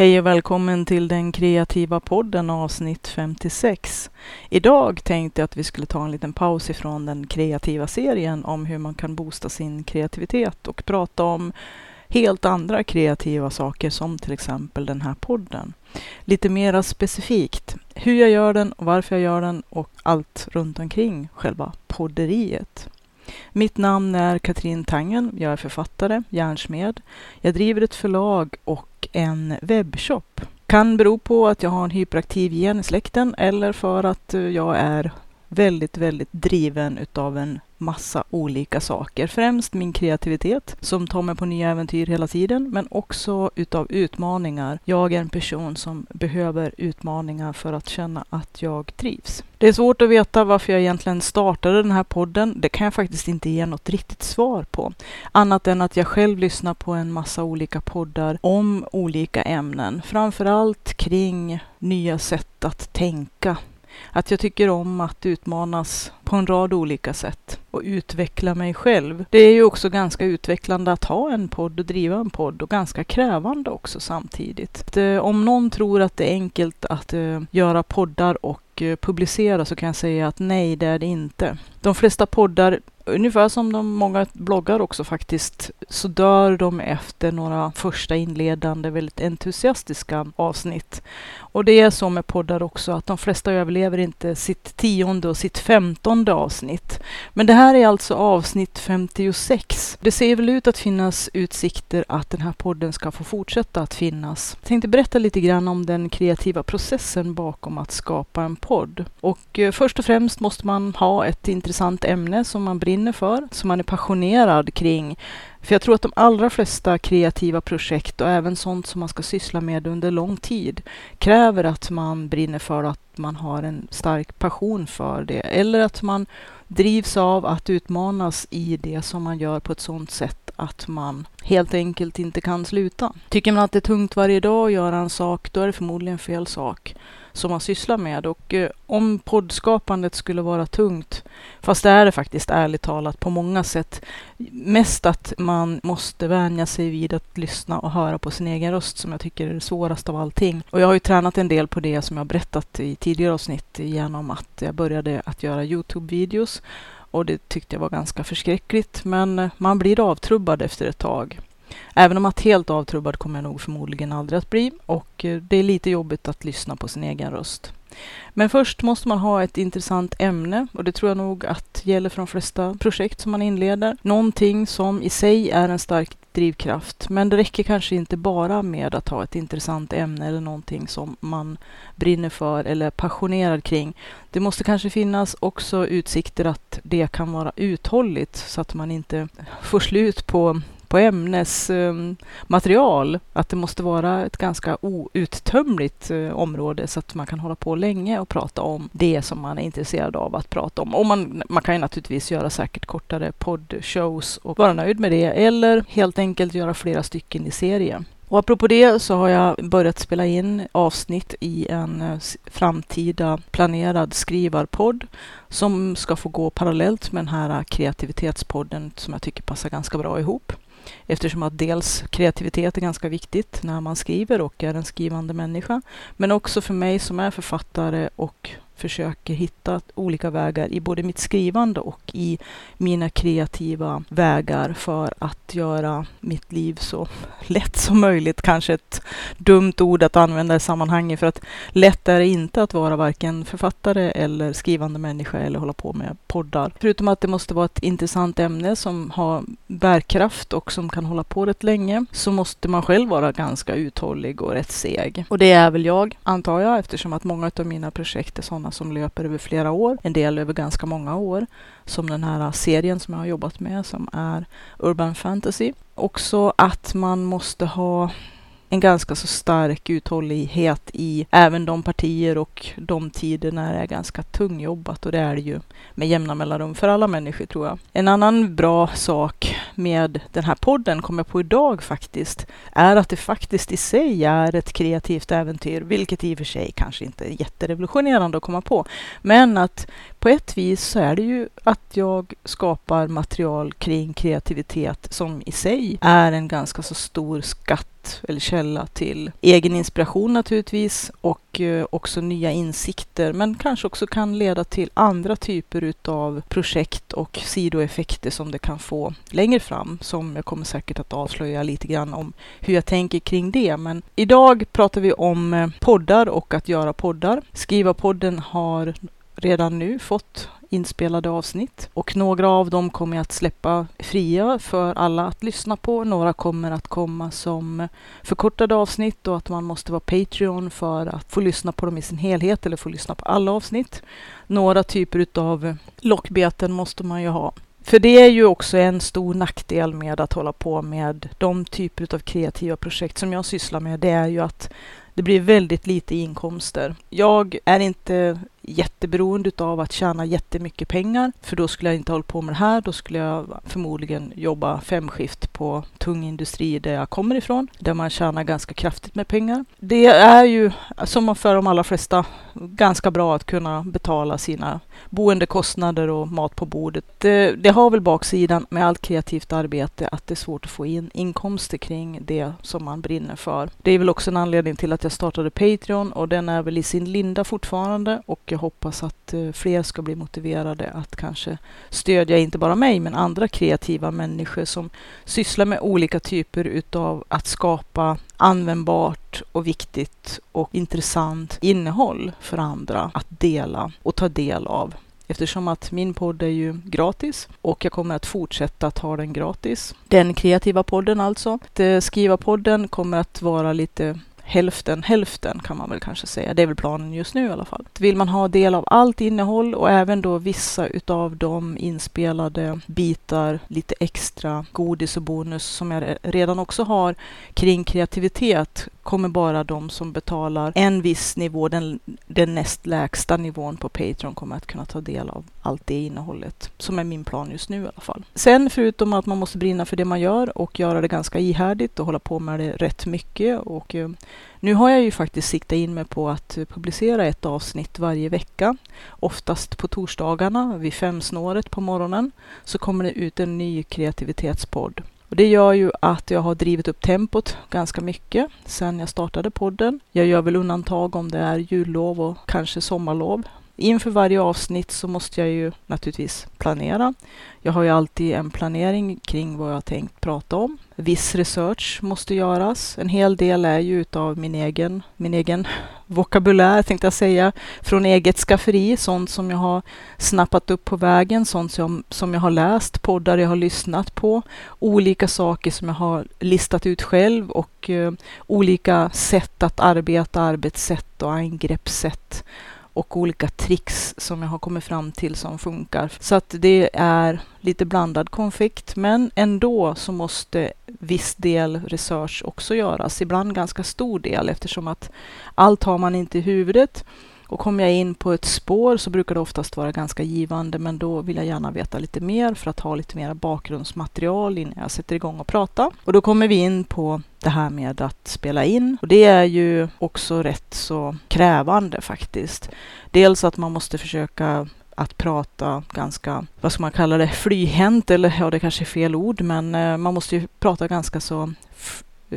Hej och välkommen till den kreativa podden avsnitt 56. Idag tänkte jag att vi skulle ta en liten paus ifrån den kreativa serien om hur man kan boosta sin kreativitet och prata om helt andra kreativa saker som till exempel den här podden. Lite mera specifikt hur jag gör den och varför jag gör den och allt runt omkring själva podderiet. Mitt namn är Katrin Tangen. Jag är författare, järnsmed. Jag driver ett förlag och en webbshop. Kan bero på att jag har en hyperaktiv gen i släkten eller för att eh, jag är väldigt, väldigt driven utav en massa olika saker. Främst min kreativitet som tar mig på nya äventyr hela tiden, men också utav utmaningar. Jag är en person som behöver utmaningar för att känna att jag trivs. Det är svårt att veta varför jag egentligen startade den här podden. Det kan jag faktiskt inte ge något riktigt svar på. Annat än att jag själv lyssnar på en massa olika poddar om olika ämnen. Framförallt kring nya sätt att tänka att jag tycker om att utmanas på en rad olika sätt och utveckla mig själv. Det är ju också ganska utvecklande att ha en podd och driva en podd och ganska krävande också samtidigt. Att, eh, om någon tror att det är enkelt att eh, göra poddar och eh, publicera så kan jag säga att nej, det är det inte. De flesta poddar ungefär som de många bloggar också faktiskt, så dör de efter några första inledande väldigt entusiastiska avsnitt. Och det är så med poddar också, att de flesta överlever inte sitt tionde och sitt femtonde avsnitt. Men det här är alltså avsnitt 56. Det ser väl ut att finnas utsikter att den här podden ska få fortsätta att finnas. Jag tänkte berätta lite grann om den kreativa processen bakom att skapa en podd. Och eh, först och främst måste man ha ett intressant ämne som man brinner för, som man är passionerad kring. För jag tror att de allra flesta kreativa projekt och även sånt som man ska syssla med under lång tid kräver att man brinner för att man har en stark passion för det. Eller att man drivs av att utmanas i det som man gör på ett sådant sätt att man helt enkelt inte kan sluta. Tycker man att det är tungt varje dag att göra en sak, då är det förmodligen fel sak som man sysslar med. Och eh, om poddskapandet skulle vara tungt, fast det är det faktiskt ärligt talat på många sätt, mest att man måste vänja sig vid att lyssna och höra på sin egen röst som jag tycker är det svåraste av allting. Och jag har ju tränat en del på det som jag berättat i tidigare avsnitt genom att jag började att göra Youtube-videos och det tyckte jag var ganska förskräckligt. Men eh, man blir avtrubbad efter ett tag. Även om att helt avtrubbad kommer jag nog förmodligen aldrig att bli och eh, det är lite jobbigt att lyssna på sin egen röst. Men först måste man ha ett intressant ämne och det tror jag nog att gäller för de flesta projekt som man inleder. Någonting som i sig är en stark drivkraft. Men det räcker kanske inte bara med att ha ett intressant ämne eller någonting som man brinner för eller är passionerad kring. Det måste kanske finnas också utsikter att det kan vara uthålligt så att man inte får slut på på ämnesmaterial. att det måste vara ett ganska outtömligt uh, område så att man kan hålla på länge och prata om det som man är intresserad av att prata om. Och man, man kan ju naturligtvis göra säkert kortare poddshows och vara nöjd med det eller helt enkelt göra flera stycken i serie. Och apropå det så har jag börjat spela in avsnitt i en eh, framtida planerad skrivarpodd som ska få gå parallellt med den här eh, kreativitetspodden som jag tycker passar ganska bra ihop. Eftersom att dels kreativitet är ganska viktigt när man skriver och är en skrivande människa. Men också för mig som är författare och försöker hitta olika vägar i både mitt skrivande och i mina kreativa vägar för att göra mitt liv så lätt som möjligt. Kanske ett dumt ord att använda i sammanhanget för att lätt är det inte att vara varken författare eller skrivande människa eller hålla på med poddar. Förutom att det måste vara ett intressant ämne som har bärkraft och som kan hålla på rätt länge så måste man själv vara ganska uthållig och rätt seg. Och det är väl jag, antar jag, eftersom att många av mina projekt är sådana som löper över flera år, en del över ganska många år, som den här serien som jag har jobbat med som är Urban Fantasy. Också att man måste ha en ganska så stark uthållighet i även de partier och de tider när det är ganska tungjobbat och det är det ju med jämna mellanrum för alla människor tror jag. En annan bra sak med den här podden, kom jag på idag faktiskt, är att det faktiskt i sig är ett kreativt äventyr, vilket i och för sig kanske inte är jätterevolutionerande att komma på, men att på ett vis så är det ju att jag skapar material kring kreativitet som i sig är en ganska så stor skatt eller källa till egen inspiration naturligtvis och eh, också nya insikter men kanske också kan leda till andra typer utav projekt och sidoeffekter som det kan få längre fram som jag kommer säkert att avslöja lite grann om hur jag tänker kring det. Men idag pratar vi om eh, poddar och att göra poddar. Skriva-podden har redan nu fått inspelade avsnitt och några av dem kommer jag att släppa fria för alla att lyssna på. Några kommer att komma som förkortade avsnitt och att man måste vara Patreon för att få lyssna på dem i sin helhet eller få lyssna på alla avsnitt. Några typer av lockbeten måste man ju ha. För det är ju också en stor nackdel med att hålla på med de typer av kreativa projekt som jag sysslar med. Det är ju att det blir väldigt lite inkomster. Jag är inte jätteberoende av att tjäna jättemycket pengar, för då skulle jag inte hålla på med det här. Då skulle jag förmodligen jobba femskift på tung industri där jag kommer ifrån, där man tjänar ganska kraftigt med pengar. Det är ju, som för de allra flesta, ganska bra att kunna betala sina boendekostnader och mat på bordet. Det, det har väl baksidan med allt kreativt arbete att det är svårt att få in inkomster kring det som man brinner för. Det är väl också en anledning till att jag startade Patreon och den är väl i sin linda fortfarande och jag hoppas att eh, fler ska bli motiverade att kanske stödja inte bara mig men andra kreativa människor som sysslar med olika typer utav att skapa användbart och viktigt och intressant innehåll för andra att dela och ta del av. Eftersom att min podd är ju gratis och jag kommer att fortsätta att ha den gratis. Den kreativa podden alltså. Eh, Skriva-podden kommer att vara lite hälften hälften kan man väl kanske säga. Det är väl planen just nu i alla fall. Vill man ha del av allt innehåll och även då vissa utav de inspelade bitar, lite extra godis och bonus som jag redan också har kring kreativitet kommer bara de som betalar en viss nivå, den, den näst lägsta nivån på Patreon kommer att kunna ta del av allt det innehållet som är min plan just nu i alla fall. Sen förutom att man måste brinna för det man gör och göra det ganska ihärdigt och hålla på med det rätt mycket och eh, nu har jag ju faktiskt siktat in mig på att publicera ett avsnitt varje vecka. Oftast på torsdagarna vid femsnåret på morgonen så kommer det ut en ny kreativitetspodd. Och det gör ju att jag har drivit upp tempot ganska mycket sedan jag startade podden. Jag gör väl undantag om det är jullov och kanske sommarlov. Inför varje avsnitt så måste jag ju naturligtvis planera. Jag har ju alltid en planering kring vad jag tänkt prata om. Viss research måste göras. En hel del är ju utav min egen, min egen vokabulär, tänkte jag säga, från eget skafferi, sånt som jag har snappat upp på vägen, sånt som, som jag har läst, poddar jag har lyssnat på, olika saker som jag har listat ut själv och eh, olika sätt att arbeta, arbetssätt och angreppssätt och olika tricks som jag har kommit fram till som funkar. Så att det är lite blandad konflikt, men ändå så måste viss del research också göras, ibland ganska stor del eftersom att allt har man inte i huvudet och kommer jag in på ett spår så brukar det oftast vara ganska givande, men då vill jag gärna veta lite mer för att ha lite mer bakgrundsmaterial innan jag sätter igång och prata. Och då kommer vi in på det här med att spela in. Och det är ju också rätt så krävande faktiskt. Dels att man måste försöka att prata ganska, vad ska man kalla det, flyhänt eller ja, det kanske är fel ord, men eh, man måste ju prata ganska så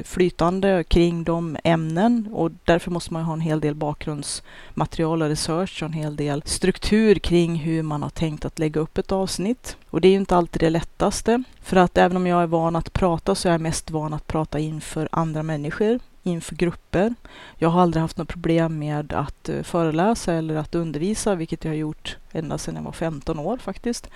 flytande kring de ämnen och därför måste man ha en hel del bakgrundsmaterial och research och en hel del struktur kring hur man har tänkt att lägga upp ett avsnitt. Och det är ju inte alltid det lättaste. För att även om jag är van att prata så är jag mest van att prata inför andra människor, inför grupper. Jag har aldrig haft något problem med att eh, föreläsa eller att undervisa, vilket jag har gjort ända sedan jag var 15 år faktiskt.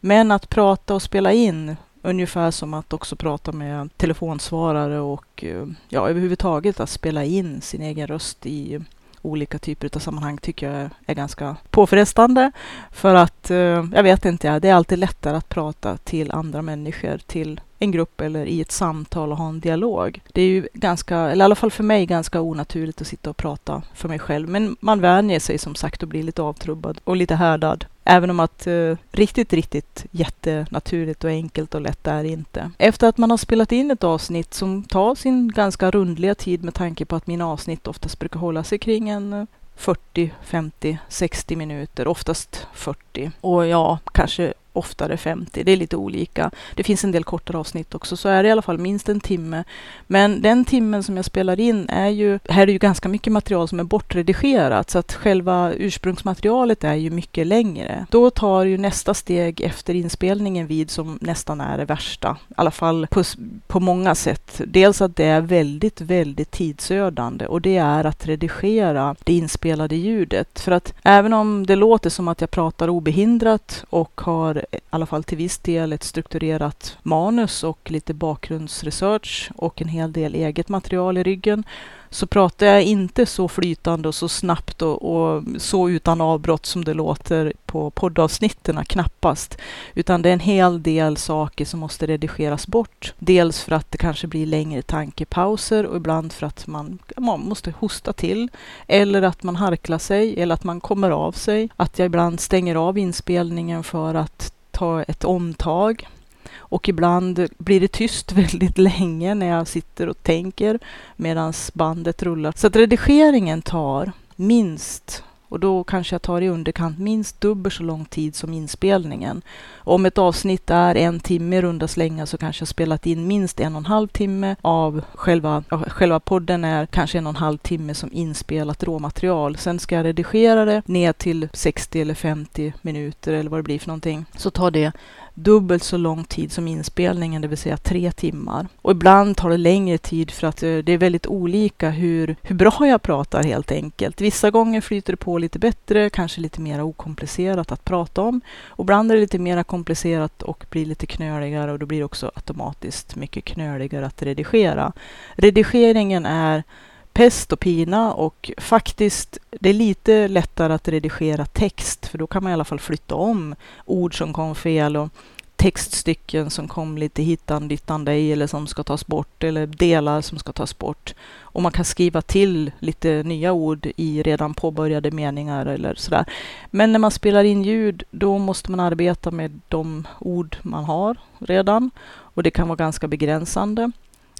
Men att prata och spela in Ungefär som att också prata med telefonsvarare och eh, ja, överhuvudtaget att spela in sin egen röst i olika typer av sammanhang tycker jag är ganska påfrestande. För att, eh, jag vet inte, det är alltid lättare att prata till andra människor, till en grupp eller i ett samtal och ha en dialog. Det är ju ganska, eller i alla fall för mig, ganska onaturligt att sitta och prata för mig själv. Men man vänjer sig som sagt och blir lite avtrubbad och lite härdad. Även om att eh, riktigt, riktigt jättenaturligt och enkelt och lätt är det inte. Efter att man har spelat in ett avsnitt som tar sin ganska rundliga tid med tanke på att mina avsnitt oftast brukar hålla sig kring en 40, 50, 60 minuter, oftast 40. Och ja, kanske oftare 50. Det är lite olika. Det finns en del kortare avsnitt också, så är det i alla fall minst en timme. Men den timmen som jag spelar in är ju, här är det ju ganska mycket material som är bortredigerat, så att själva ursprungsmaterialet är ju mycket längre. Då tar ju nästa steg efter inspelningen vid som nästan är det värsta, i alla fall på, på många sätt. Dels att det är väldigt, väldigt tidsödande och det är att redigera det inspelade ljudet. För att även om det låter som att jag pratar obehindrat och har i alla fall till viss del ett strukturerat manus och lite bakgrundsresearch och en hel del eget material i ryggen så pratar jag inte så flytande och så snabbt och, och, så utan avbrott som det låter på poddavsnitten, knappast. Utan det är en hel del saker som måste redigeras bort. Dels för att det kanske blir längre tankepauser och ibland för att man, man måste hosta till. Eller att man harklar sig eller att man kommer av sig. Att jag ibland stänger av inspelningen för att ta ett omtag. Och ibland blir det tyst väldigt länge när jag sitter och tänker medan bandet rullar. Så att redigeringen tar minst och då kanske jag tar i underkant minst dubbelt så lång tid som inspelningen. Om ett avsnitt är en timme i runda slängar så kanske jag spelat in minst en och en halv timme av själva, själva podden är kanske en och en halv timme som inspelat råmaterial. Sen ska jag redigera det ner till 60 eller 50 minuter eller vad det blir för någonting. Så tar det dubbelt så lång tid som inspelningen, det vill säga tre timmar. Och ibland tar det längre tid för att eh, det är väldigt olika hur, hur bra jag pratar helt enkelt. Vissa gånger flyter det på lite bättre, kanske lite mer okomplicerat att prata om. Och ibland är det lite mer komplicerat och blir lite knöligare och då blir det också automatiskt mycket knöligare att redigera. Redigeringen är pest och pina och faktiskt det är lite lättare att redigera text för då kan man i alla fall flytta om ord som kom fel och textstycken som kom lite hittan dittan dig eller som ska tas bort eller delar som ska tas bort. Och man kan skriva till lite nya ord i redan påbörjade meningar eller sådär. Men när man spelar in ljud, då måste man arbeta med de ord man har redan och det kan vara ganska begränsande.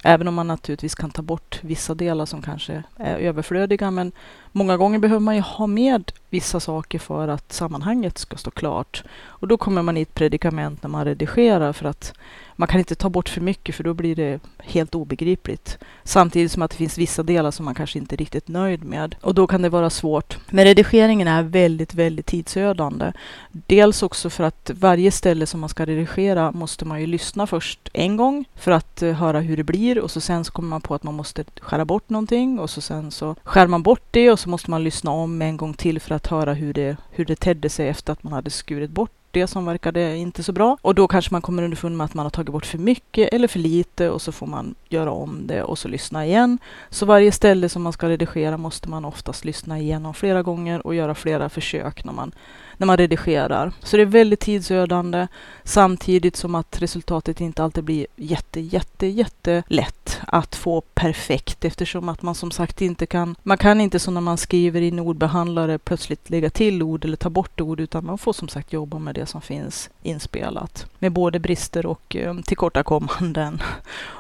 Även om man naturligtvis kan ta bort vissa delar som kanske är överflödiga. Men många gånger behöver man ju ha med vissa saker för att sammanhanget ska stå klart. Och då kommer man i ett predikament när man redigerar för att man kan inte ta bort för mycket för då blir det helt obegripligt. Samtidigt som att det finns vissa delar som man kanske inte är riktigt nöjd med. Och då kan det vara svårt. Men redigeringen är väldigt, väldigt tidsödande. Dels också för att varje ställe som man ska redigera måste man ju lyssna först en gång för att eh, höra hur det blir och så sen så kommer man på att man måste skära bort någonting och så sen så skär man bort det och så så måste man lyssna om en gång till för att höra hur det, hur det tedde sig efter att man hade skurit bort det som verkade inte så bra. Och då kanske man kommer underfund med att man har tagit bort för mycket eller för lite och så får man göra om det och så lyssna igen. Så varje ställe som man ska redigera måste man oftast lyssna igenom flera gånger och göra flera försök när man när man redigerar. Så det är väldigt tidsödande samtidigt som att resultatet inte alltid blir jätte, jätte, jätte lätt att få perfekt eftersom att man som sagt inte kan, man kan inte som när man skriver in ordbehandlare plötsligt lägga till ord eller ta bort ord utan man får som sagt jobba med det som finns inspelat med både brister och eh, tillkortakommanden.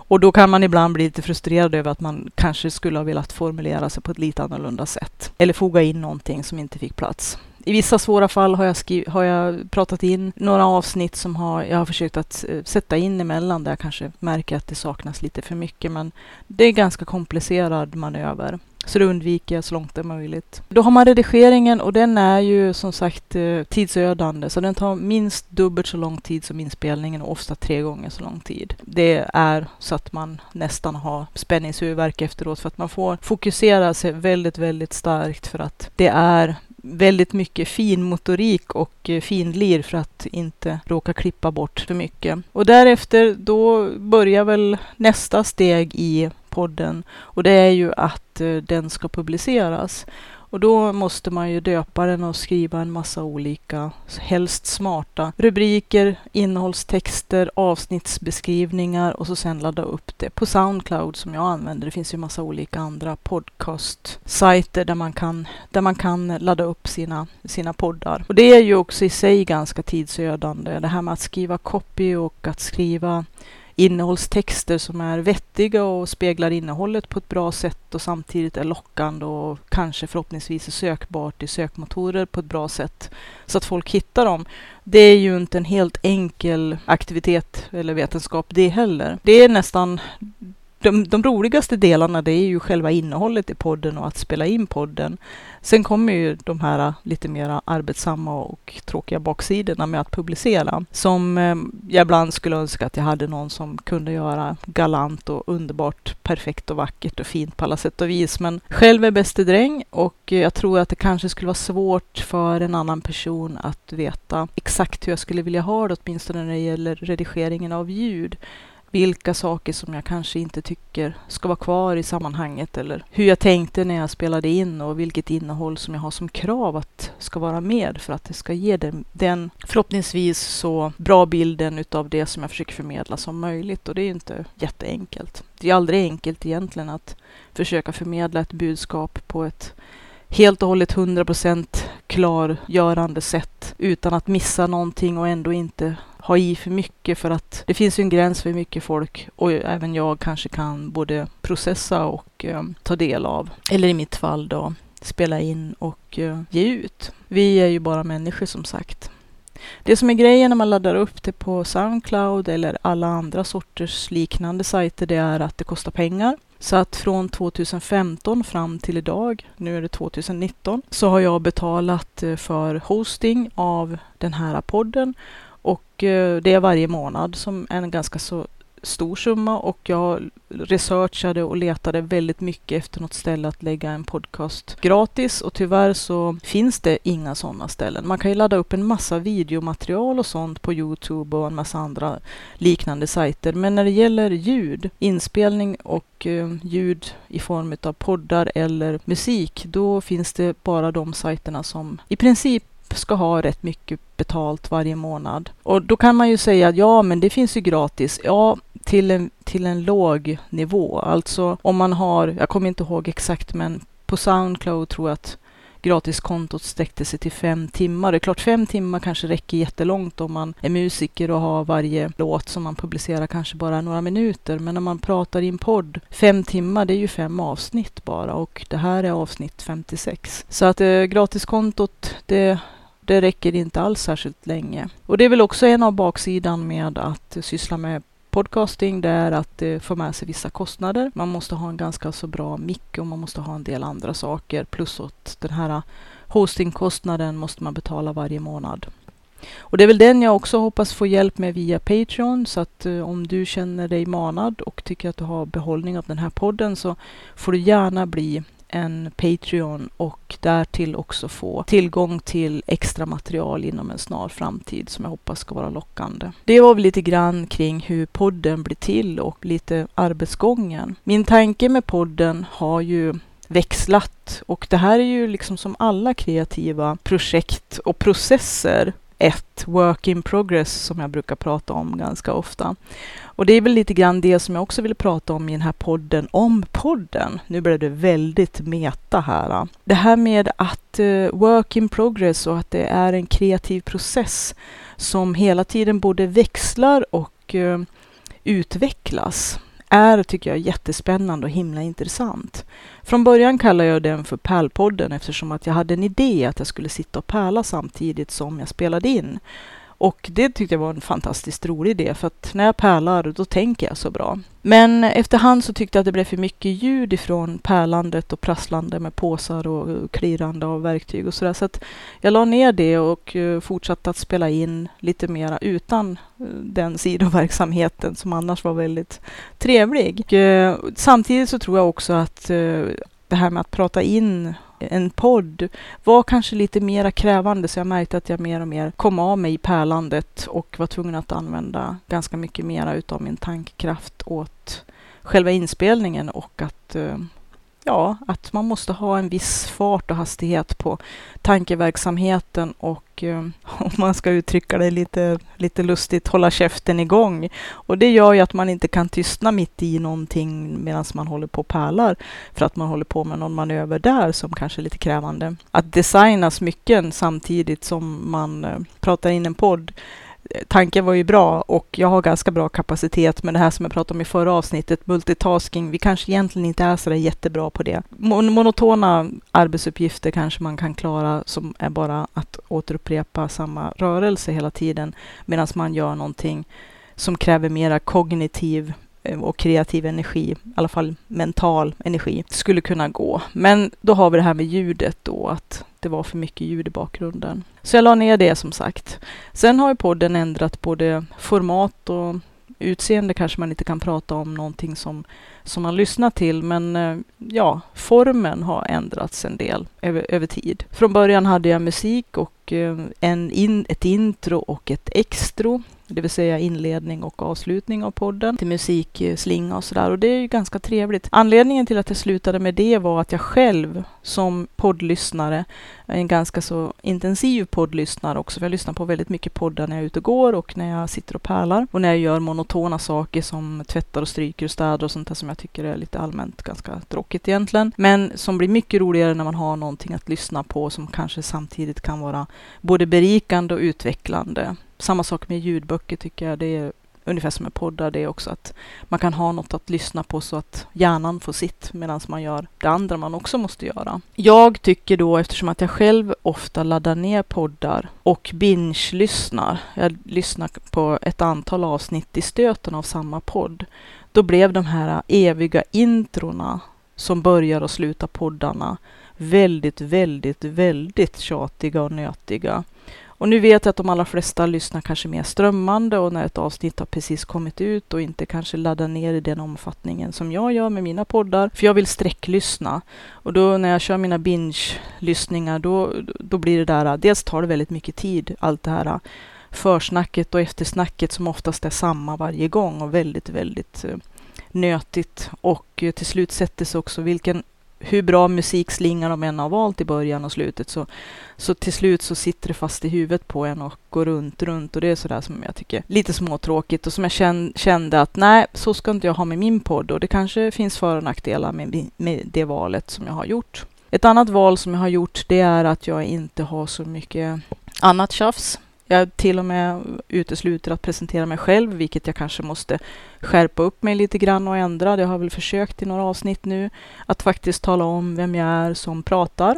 Och då kan man ibland bli lite frustrerad över att man kanske skulle ha velat formulera sig på ett lite annorlunda sätt eller foga in någonting som inte fick plats i vissa svåra fall har jag, skriv, har jag pratat in några avsnitt som har, jag har försökt att eh, sätta in emellan där jag kanske märker att det saknas lite för mycket. Men det är ganska komplicerad manöver. Så det undviker jag så långt det är möjligt. Då har man redigeringen och den är ju som sagt eh, tidsödande. Så den tar minst dubbelt så lång tid som inspelningen och ofta tre gånger så lång tid. Det är så att man nästan har spänningshuvudvärk efteråt för att man får fokusera sig väldigt, väldigt starkt för att det är väldigt mycket fin motorik och eh, finlir för att inte råka klippa bort för mycket. Och därefter då börjar väl nästa steg i podden och det är ju att eh, den ska publiceras. Och då måste man ju döpa den och skriva en massa olika, helst smarta rubriker, innehållstexter, avsnittsbeskrivningar och så sen ladda upp det på Soundcloud som jag använder. Det finns ju massa olika andra podcast-sajter där man kan, där man kan ladda upp sina, sina poddar. Och det är ju också i sig ganska tidsödande. Det här med att skriva copy och att skriva innehållstexter som är vettiga och speglar innehållet på ett bra sätt och samtidigt är lockande och kanske förhoppningsvis är sökbart i sökmotorer på ett bra sätt så att folk hittar dem. Det är ju inte en helt enkel aktivitet eller vetenskap det heller. Det är nästan de, de roligaste delarna det är ju själva innehållet i podden och att spela in podden. Sen kommer ju de här äh, lite mer arbetsamma och tråkiga baksidorna med att publicera. Som ähm, jag ibland skulle önska att jag hade någon som kunde göra galant och underbart perfekt och vackert och fint på alla sätt och vis. Men själv är bäste dräng och jag tror att det kanske skulle vara svårt för en annan person att veta exakt hur jag skulle vilja ha det, åtminstone när det gäller redigeringen av ljud vilka saker som jag kanske inte tycker ska vara kvar i sammanhanget eller hur jag tänkte när jag spelade in och vilket innehåll som jag har som krav att ska vara med för att det ska ge den, den förhoppningsvis så bra bilden utav det som jag försöker förmedla som möjligt och det är ju inte jätteenkelt. Det är aldrig enkelt egentligen att försöka förmedla ett budskap på ett helt och hållet 100% klargörande sätt utan att missa någonting och ändå inte ha i för mycket för att det finns ju en gräns för hur mycket folk och även jag kanske kan både processa och eh, ta del av. Eller i mitt fall då spela in och eh, ge ut. Vi är ju bara människor som sagt. Det som är grejen när man laddar upp det på Soundcloud eller alla andra sorters liknande sajter, det är att det kostar pengar. Så att från 2015 fram till idag, nu är det 2019, så har jag betalat eh, för hosting av den här podden och eh, det är varje månad som är en ganska så stor summa och jag researchade och letade väldigt mycket efter något ställe att lägga en podcast gratis och tyvärr så finns det inga sådana ställen. Man kan ju ladda upp en massa videomaterial och sånt på Youtube och en massa andra liknande sajter. Men när det gäller ljud, inspelning och eh, ljud i form av poddar eller musik, då finns det bara de sajterna som i princip ska ha rätt mycket betalt varje månad. Och då kan man ju säga att ja, men det finns ju gratis. Ja, till en, till en låg nivå. Alltså om man har, jag kommer inte ihåg exakt, men på Soundcloud tror jag att gratiskontot sträckte sig till fem timmar. Det är klart, fem timmar kanske räcker jättelångt om man är musiker och har varje låt som man publicerar kanske bara några minuter. Men när man pratar i en podd, fem timmar, det är ju fem avsnitt bara och det här är avsnitt 56. Så att eh, gratiskontot, det det räcker inte alls särskilt länge. Och det är väl också en av baksidan med att syssla med podcasting, det är att eh, det får med sig vissa kostnader. Man måste ha en ganska så bra mick och man måste ha en del andra saker. Plus att den här eh, hostingkostnaden måste man betala varje månad. Och det är väl den jag också hoppas få hjälp med via Patreon. Så att eh, om du känner dig manad och tycker att du har behållning av den här podden så får du gärna bli en Patreon och därtill också få tillgång till extra material inom en snar framtid som jag hoppas ska vara lockande. Det var väl lite grann kring hur podden blir till och lite arbetsgången. Min tanke med podden har ju växlat och det här är ju liksom som alla kreativa projekt och processer ett work in progress som jag brukar prata om ganska ofta. Och det är väl lite grann det som jag också vill prata om i den här podden om podden. Nu blev det väldigt meta här. Det här med att eh, work in progress och att det är en kreativ process som hela tiden både växlar och eh, utvecklas är, tycker jag, jättespännande och himla intressant. Från början kallade jag den för Pärlpodden eftersom att jag hade en idé att jag skulle sitta och pärla samtidigt som jag spelade in. Och det tyckte jag var en fantastiskt rolig idé för att när jag pärlar då tänker jag så bra. Men efterhand så tyckte jag att det blev för mycket ljud ifrån pärlandet och prasslande med påsar och eh, klirrande av verktyg och sådär. Så att jag la ner det och eh, fortsatte att spela in lite mera utan eh, den sidoverksamheten som annars var väldigt trevlig. Och samtidigt så tror jag också att det här med att prata in en podd var kanske lite mera krävande så jag märkte att jag mer och mer kom av mig i pärlandet och var tvungen att använda ganska mycket mera utav min tankekraft åt själva inspelningen och att eh, ja, att man måste ha en viss fart och hastighet på tankeverksamheten och eh, om man ska uttrycka det lite, lite lustigt, hålla käften igång. Och det gör ju att man inte kan tystna mitt i någonting medan man håller på och pärlar för att man håller på med någon manöver där som kanske är lite krävande. Att designa smycken samtidigt som man eh, pratar in en podd tanken var ju bra och jag har ganska bra kapacitet. Men det här som jag pratade om i förra avsnittet, multitasking, vi kanske egentligen inte är så där jättebra på det. Monotona arbetsuppgifter kanske man kan klara som är bara att återupprepa samma rörelse hela tiden medan man gör någonting som kräver mera kognitiv eh, och kreativ energi, i alla fall mental energi, skulle kunna gå. Men då har vi det här med ljudet då, att det var för mycket ljud i bakgrunden. Så jag la ner det som sagt. Sen har ju podden ändrat både format och utseende kanske man inte kan prata om någonting som, som man lyssnar till, men eh, ja, formen har ändrats en del över, över tid. Från början hade jag musik och eh, en in, ett intro och ett extro det vill säga inledning och avslutning av podden till musikslinga och sådär. Och det är ju ganska trevligt. Anledningen till att jag slutade med det var att jag själv som poddlyssnare, är en ganska så intensiv poddlyssnare också, för jag lyssnar på väldigt mycket poddar när jag är ute och går och när jag sitter och pärlar och när jag gör monotona saker som tvättar och stryker och städar och sånt där som jag tycker är lite allmänt ganska tråkigt egentligen. Men som blir mycket roligare när man har någonting att lyssna på som kanske samtidigt kan vara både berikande och utvecklande samma sak med ljudböcker tycker jag. Det är ungefär som med poddar det är också att man kan ha något att lyssna på så att hjärnan får sitt medan man gör det andra man också måste göra. Jag tycker då eftersom att jag själv ofta laddar ner poddar och binge-lyssnar. Jag lyssnar på ett antal avsnitt i stöten av samma podd. Då blev de här eviga introna som börjar och slutar poddarna väldigt, väldigt, väldigt tjatiga och nötiga. Och nu vet jag att de allra flesta lyssnar kanske mer strömmande och när ett avsnitt har precis kommit ut och inte kanske laddar ner i den omfattningen som jag gör med mina poddar. För jag vill sträcklyssna. Och då när jag kör mina binge-lyssningar då, då blir det där, dels tar det väldigt mycket tid, allt det här försnacket och eftersnacket som oftast är samma varje gång och väldigt, väldigt eh, nötigt. Och eh, till slut sätter sig också vilken hur bra musikslinga de än har valt i början och slutet så, så till slut så sitter det fast i huvudet på en och går runt, runt. Och det är sådär som jag tycker lite småtråkigt och som jag kände att nej, så ska inte jag ha med min podd. Och det kanske finns för och nackdelar med, med det valet som jag har gjort. Ett annat val som jag har gjort det är att jag inte har så mycket annat tjafs jag till och med utesluter att presentera mig själv, vilket jag kanske måste skärpa upp mig lite grann och ändra. Det har jag väl försökt i några avsnitt nu att faktiskt tala om vem jag är som pratar.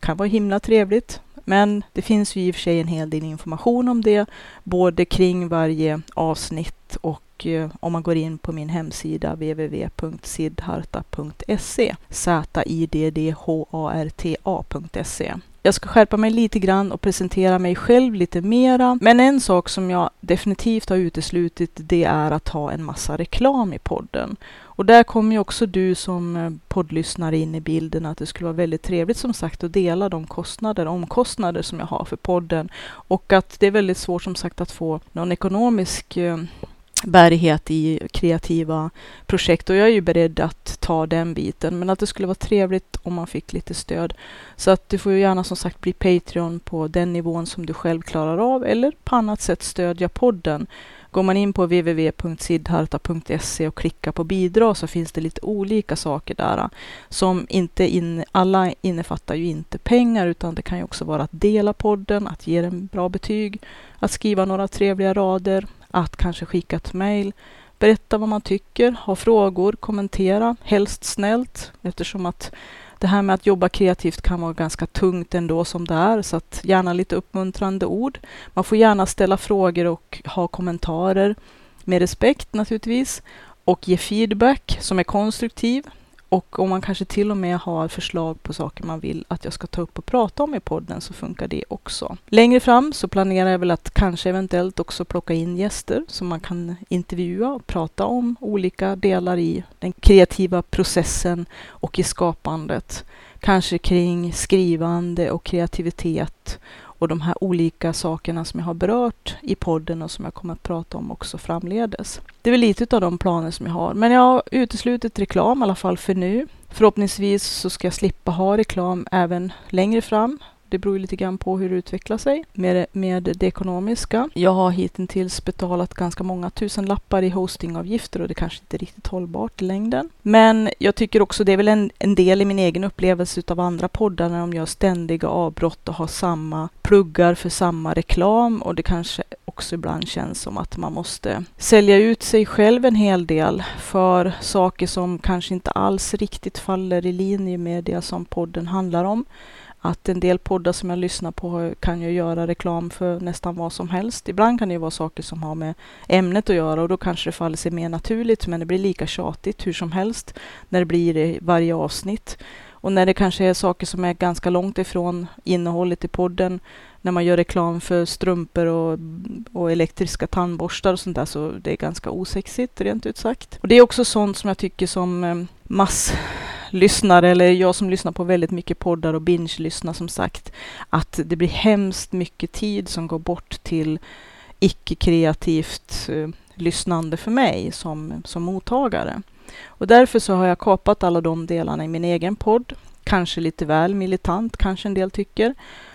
Kan vara himla trevligt, men det finns ju i och för sig en hel del information om det, både kring varje avsnitt och eh, om man går in på min hemsida www.sidharta.se. Z-I-D-D-H-A-R-T-A.se jag ska skärpa mig lite grann och presentera mig själv lite mera. Men en sak som jag definitivt har uteslutit, det är att ha en massa reklam i podden. Och där kommer ju också du som eh, poddlyssnare in i bilden, att det skulle vara väldigt trevligt som sagt att dela de kostnader, omkostnader som jag har för podden. Och att det är väldigt svårt som sagt att få någon ekonomisk eh, bärighet i kreativa projekt och jag är ju beredd att ta den biten. Men att det skulle vara trevligt om man fick lite stöd. Så att du får ju gärna som sagt bli Patreon på den nivån som du själv klarar av eller på annat sätt stödja podden. Går man in på www.sidharta.se och klickar på bidrag så finns det lite olika saker där äh, som inte in, alla innefattar ju inte pengar utan det kan ju också vara att dela podden, att ge den bra betyg, att skriva några trevliga rader, att kanske skicka ett mejl, berätta vad man tycker, ha frågor, kommentera, helst snällt eftersom att det här med att jobba kreativt kan vara ganska tungt ändå som det är, så att gärna lite uppmuntrande ord. Man får gärna ställa frågor och ha kommentarer med respekt naturligtvis och ge feedback som är konstruktiv. Och om man kanske till och med har förslag på saker man vill att jag ska ta upp och prata om i podden så funkar det också. Längre fram så planerar jag väl att kanske eventuellt också plocka in gäster som man kan intervjua och prata om olika delar i den kreativa processen och i skapandet. Kanske kring skrivande och kreativitet och de här olika sakerna som jag har berört i podden och som jag kommer att prata om också framledes. Det är väl lite av de planer som jag har, men jag har uteslutit reklam i alla fall för nu. Förhoppningsvis så ska jag slippa ha reklam även längre fram det beror lite grann på hur det utvecklar sig med, med det ekonomiska. Jag har hittills betalat ganska många tusen lappar i hostingavgifter och det kanske inte är riktigt hållbart i längden. Men jag tycker också det är väl en, en del i min egen upplevelse av andra poddar när de gör ständiga avbrott och har samma pluggar för samma reklam och det kanske också ibland känns som att man måste sälja ut sig själv en hel del för saker som kanske inte alls riktigt faller i linje med det som podden handlar om att en del poddar som jag lyssnar på kan ju göra reklam för nästan vad som helst. Ibland kan det ju vara saker som har med ämnet att göra och då kanske det faller sig mer naturligt men det blir lika tjatigt hur som helst när det blir i varje avsnitt. Och när det kanske är saker som är ganska långt ifrån innehållet i podden, när man gör reklam för strumpor och, och elektriska tandborstar och sånt där, så det är ganska osexigt rent ut sagt. Och det är också sånt som jag tycker som eh, mass lyssnare, eller jag som lyssnar på väldigt mycket poddar och binge-lyssnar som sagt, att det blir hemskt mycket tid som går bort till icke-kreativt eh, lyssnande för mig som, som mottagare. Och därför så har jag kapat alla de delarna i min egen podd. Kanske lite väl militant, kanske en del tycker.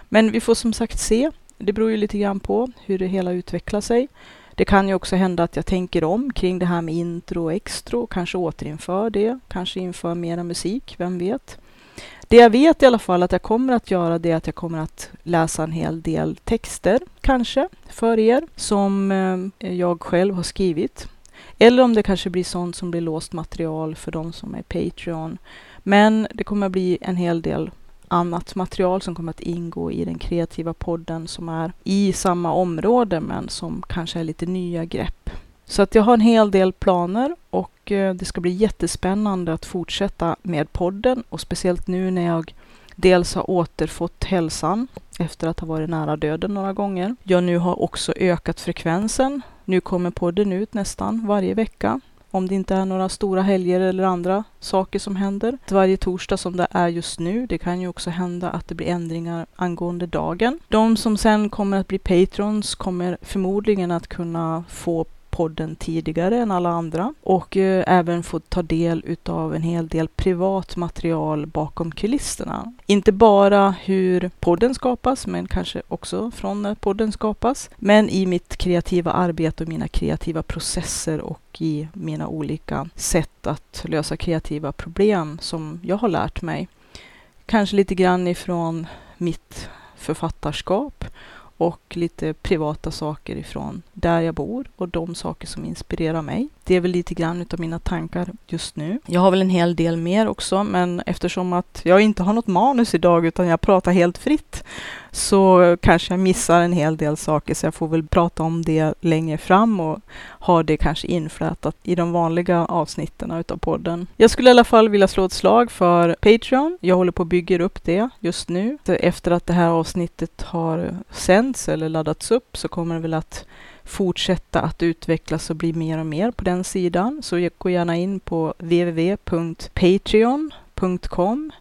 Men vi får som sagt se. Det beror ju lite grann på hur det hela utvecklar sig. Det kan ju också hända att jag tänker om kring det här med intro och extro. kanske återinför det, kanske inför mera musik, vem vet? Det jag vet i alla fall att jag kommer att göra det är att jag kommer att läsa en hel del texter, kanske, för er som eh, jag själv har skrivit. Eller om det kanske blir sånt som blir låst material för de som är Patreon. Men det kommer att bli en hel del annat material som kommer att ingå i den kreativa podden som är i samma område men som kanske är lite nya grepp. Så att jag har en hel del planer och eh, det ska bli jättespännande att fortsätta med podden och speciellt nu när jag dels har återfått hälsan efter att ha varit nära döden några gånger. Jag nu har också ökat frekvensen. Nu kommer podden ut nästan varje vecka om det inte är några stora helger eller andra saker som händer. Varje torsdag som det är just nu. Det kan ju också hända att det blir ändringar angående dagen. De som sen kommer att bli patrons kommer förmodligen att kunna få podden tidigare än alla andra och eh, även fått ta del utav en hel del privat material bakom kulisserna. Inte bara hur podden skapas, men kanske också från när podden skapas. Men i mitt kreativa arbete och mina kreativa processer och i mina olika sätt att lösa kreativa problem som jag har lärt mig. Kanske lite grann ifrån mitt författarskap och lite privata saker ifrån där jag bor och de saker som inspirerar mig. Det är väl lite grann utav mina tankar just nu. Jag har väl en hel del mer också, men eftersom att jag inte har något manus idag utan jag pratar helt fritt så kanske jag missar en hel del saker så jag får väl prata om det längre fram och ha det kanske inflätat i de vanliga avsnitten utav podden. Jag skulle i alla fall vilja slå ett slag för Patreon. Jag håller på att bygga upp det just nu. Efter att det här avsnittet har sänts eller laddats upp så kommer det väl att fortsätta att utvecklas och bli mer och mer på den sidan. Så gå gärna in på www.patreon.com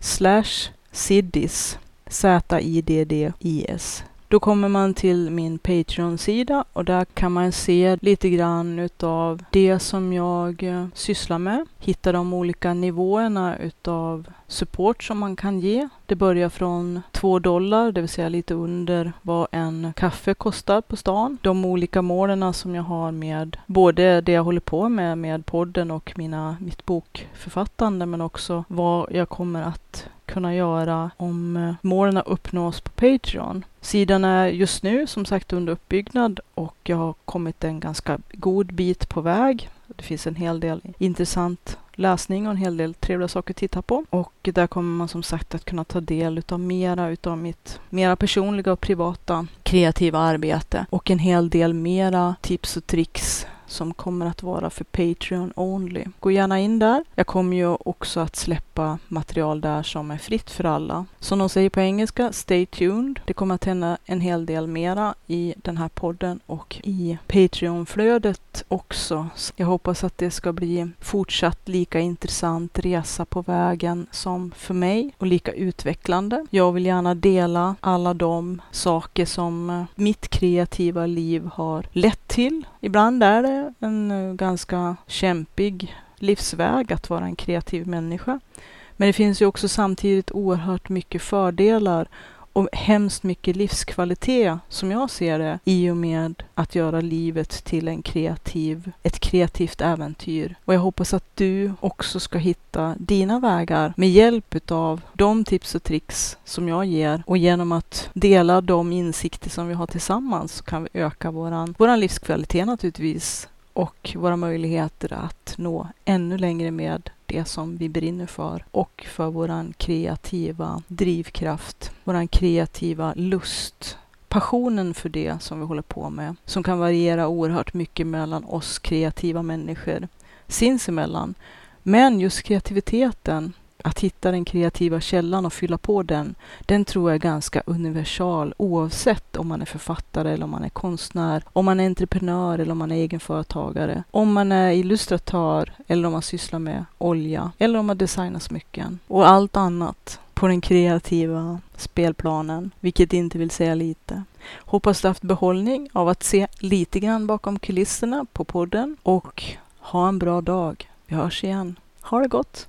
slash siddis Z-I-D-D-I-S. Då kommer man till min Patreon-sida och där kan man se lite grann utav det som jag eh, sysslar med. Hitta de olika nivåerna utav support som man kan ge. Det börjar från 2 dollar, det vill säga lite under vad en kaffe kostar på stan. De olika målen som jag har med både det jag håller på med, med podden och mina, mitt bokförfattande, men också vad jag kommer att kunna göra om eh, målen uppnås på Patreon. Sidan är just nu som sagt under uppbyggnad och jag har kommit en ganska god bit på väg. Det finns en hel del intressant läsning och en hel del trevliga saker att titta på. Och där kommer man som sagt att kunna ta del utav mera utav mitt mera personliga och privata kreativa arbete och en hel del mera tips och tricks som kommer att vara för Patreon only. Gå gärna in där. Jag kommer ju också att släppa material där som är fritt för alla. Som de säger på engelska, stay tuned. Det kommer att hända en hel del mera i den här podden och i Patreon-flödet också. Jag hoppas att det ska bli fortsatt lika intressant resa på vägen som för mig och lika utvecklande. Jag vill gärna dela alla de saker som mitt kreativa liv har lett till. Ibland är det en eh, ganska kämpig livsväg att vara en kreativ människa. Men det finns ju också samtidigt oerhört mycket fördelar och hemskt mycket livskvalitet som jag ser det i och med att göra livet till en kreativ, ett kreativt äventyr. Och jag hoppas att du också ska hitta dina vägar med hjälp utav de tips och tricks som jag ger och genom att dela de insikter som vi har tillsammans så kan vi öka våran, våran livskvalitet naturligtvis och våra möjligheter att nå ännu längre med det som vi brinner för och för våran kreativa drivkraft, våran kreativa lust passionen för det som vi håller på med, som kan variera oerhört mycket mellan oss kreativa människor sinsemellan. Men just kreativiteten att hitta den kreativa källan och fylla på den, den tror jag är ganska universal oavsett om man är författare eller om man är konstnär, om man är entreprenör eller om man är egenföretagare, om man är illustratör eller om man sysslar med olja eller om man designar smycken och allt annat på den kreativa spelplanen, vilket inte vill säga lite. Hoppas du haft behållning av att se lite grann bakom kulisserna på podden och ha en bra dag. Vi hörs igen. Ha det gott!